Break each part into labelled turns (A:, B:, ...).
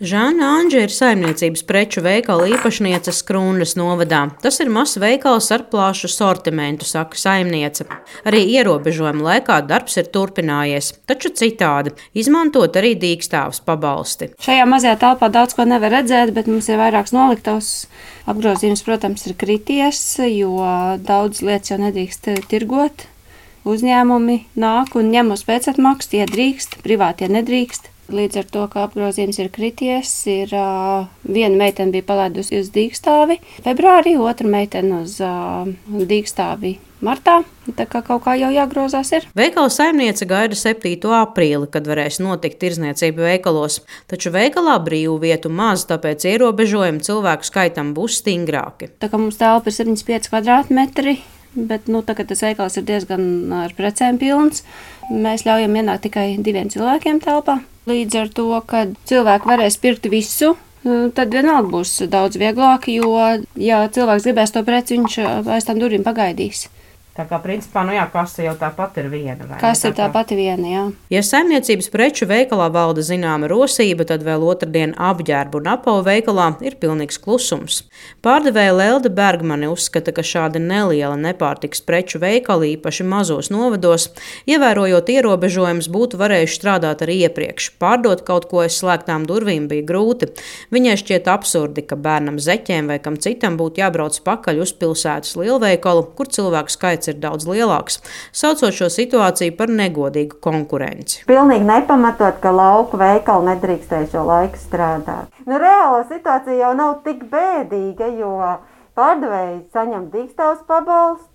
A: Žāna Anģa ir saimniecības preču veikala īpašniece Skrūnas novadā. Tas ir mazs veikals ar plašu sortimentu, saka saimniece. Arī ierobežojuma laikā darbs ir turpinājies, taču citādi - izmantot arī dīkstāvs pabalsti.
B: Šajā mazajā telpā daudz ko nevar redzēt, bet mums ir vairākas noliktavas. Apgrozījums, protams, ir krities, jo daudz lietas jau nedrīkst tirgot. Uzņēmumi nāk un ņem uz pēcatmaksu, tie drīkst, privātie nedrīkst. Līdz ar to, ka apgrozījums ir krities, ir uh, viena meitene bija palaidusi uz dīkstāvi februārī, otra meitene uz uh, dīkstāvi martā. Tā kā kaut kā jau jāgrozās ir.
A: Veikala saimniece gaida 7. aprīli, kad varēs notikt tirzniecība veikalos. Taču veikalā brīvu vietu maz, tāpēc ierobežojumi cilvēku skaitam būs stingrāki.
B: Tā kā mums telpa ir 75 kvadrātmetri, bet nu, tagad tas veikals ir diezgan ar precēm pilns. Mēs ļaujam ienākt tikai diviem cilvēkiem telpā. Līdz ar to, ka cilvēki varēs pirkt visu, tad vienalga būs daudz vieglāk, jo, ja cilvēks gribēs to preci, viņš aiz tām durvīm pagaidīs.
A: Tā kā principā, nu jā, kasa jau tāpat ir viena.
B: Kas ir tā pati viena, jā.
A: Ja saimniecības preču veikalā valda zināma rosība, tad vēl otrdien apģērbu un apavu veikalā ir pilnīgs klusums. Pārdevēja Lelde Bergmane uzskata, ka šāda neliela nepārtiks preču veikali, īpaši mazos novados, ievērojot ierobežojumus, būtu varējuši strādāt arī iepriekš. Pārdot kaut ko aiz slēgtām durvīm bija grūti. Viņai šķiet absurdi, ka bērnam zeķiem vai kam citam būtu jābrauc pakaļ uz pilsētas lielveikalu, kur cilvēku skaits ir daudz lielāks, saucot šo situāciju par negodīgu konkurenci.
C: Pilnīgi nepamatot, ka lauku veikali nedrīkstēja šo laiku strādāt. Nu, reāla situācija jau nav tik bēdīga, jo pārdevēji saņem dīkstāvus pabalstu.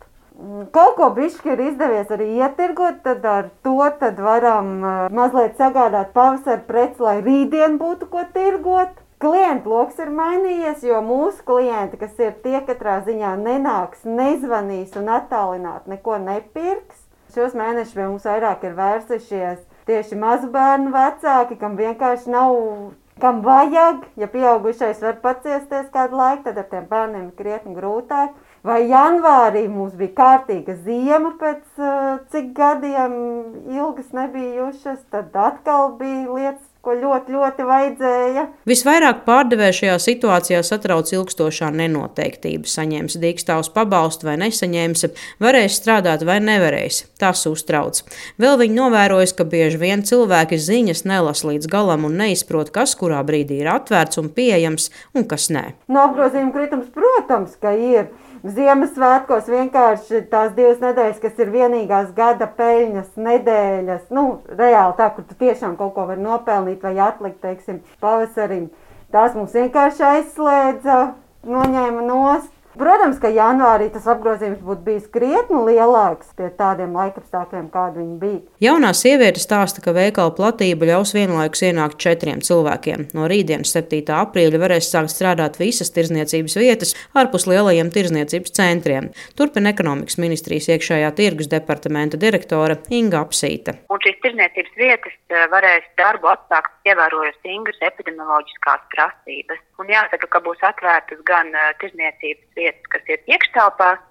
C: Kaut ko bišķi ir izdevies arī ietirgot, tad ar to tad varam mazliet sagādāt pavasara preci, lai rītdien būtu ko tirgot. Klientu lokus ir mainījies, jo mūsu klienti, kas ir tie, katrā ziņā nenāks, nezvanīs un attālināt neko nepirks. Šos mēnešus pie mums vairāk ir vērsušies tieši mazu bērnu vecāki, kam vienkārši nav, kam vajag. Ja pieaugušais var paciesties kādu laiku, tad ar tiem bērniem ir krietni grūtāk. Vai janvārī mums bija kārtīga ziema pēc cik gadiem ilgas nebijušas, tad atkal bija lietas ko ļoti, ļoti vajadzēja.
A: Visvairāk pārdevēja šajā situācijā satrauc ilgstošā nenoteiktība. Saņēmis dīkstāvus pabalstu vai nesaņēmis, varēs strādāt vai nevarēs. Tas uztrauc. Vēl viņi novērojas, ka bieži vien cilvēki ziņas nelasa līdz galam un neizprot, kas kurā brīdī ir atvērts un pieejams un kas nē.
C: No apgrozījuma kritums, protams, ka ir. Ziemassvētkos vienkārši tās divas nedēļas, kas ir vienīgās gada peļņas nedēļas, nu, reāli tā, kur tu tiešām kaut ko vari nopelnīt vai atlikt, teiksim, pavasarim. Tās mums vienkārši aizslēdza, noņēma nost. Protams, ka janvārī tas apgrozījums būtu bijis krietni lielāks pie tādiem laikapstākļiem, kādi viņi bija.
A: Jaunā sieviete stāsta, ka veikala platība ļaus vienlaikus ienākt četriem cilvēkiem. No rītdienas, 7. aprīļa, varēs sākt strādāt visas tirzniecības vietas ārpus lielajiem tirzniecības centriem. Turpina ekonomikas ministrijas iekšējā tirgus departamenta direktore Inga Apsīta.
D: Un šīs tirzniecības vietas eh, varēs darbu atsākt ievērojot stingras epidemioloģiskās prasības. Un jāsaka, ka būs atvērtas gan uh, tirzniecības vietas, kas ir iekštelpās,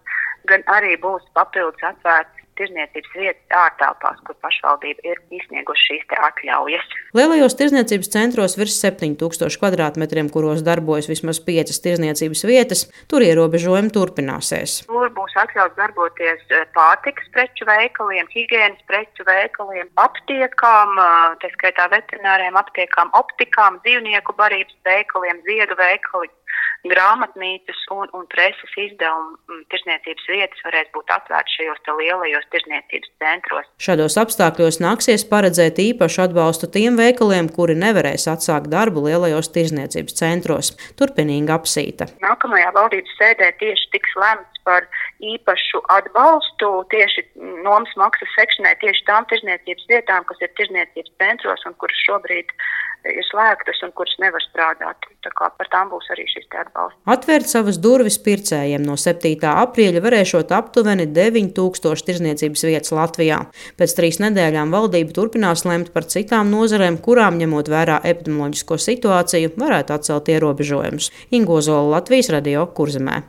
D: gan arī būs papildus atvērtas tirzniecības vietas ārtelpās, kur pašvaldība ir izsnieguši šīs atļaujas.
A: Lielajos tirzniecības centros virs 7000 km, kuros darbojas vismaz 5 tirzniecības vietas, tur ierobežojumi turpināsies.
D: Tur būs atļauts darboties eh, pārtikas preču veikaliem, higiēnas preču veikaliem, aptiekām, eh, tā skaitā veterināriem aptiekām, optikām, dzīvnieku barības veikaliem, ziedu veikaliem grāmatnīcas un, un preses izdevumu mm, tirsniecības vietas varēs būt atvērtas šajos lielajos tirsniecības centros.
A: Šādos apstākļos nāksies paredzēt īpašu atbalstu tiem veikaliem, kuri nevarēs atsākt darbu lielajos tirsniecības centros. Turpinīgi apsīta.
D: Nākamajā valdības sēdē tieši tiks lemts par īpašu atbalstu tieši nomas maksas sekšanai tieši tām tirzniecības vietām, kas ir tirzniecības centros un kuras šobrīd ir slēgtas un kuras nevar strādāt. Tā kā par tām būs arī šis atbalsts.
A: Atvērt savas durvis pircējiem no 7. aprīļa varēšot aptuveni 9000 tirzniecības vietas Latvijā. Pēc trīs nedēļām valdība turpinās lemt par citām nozarēm, kurām ņemot vērā epidemioloģisko situāciju, varētu atcelt ierobežojumus. Ingozola Latvijas radio kurzemē.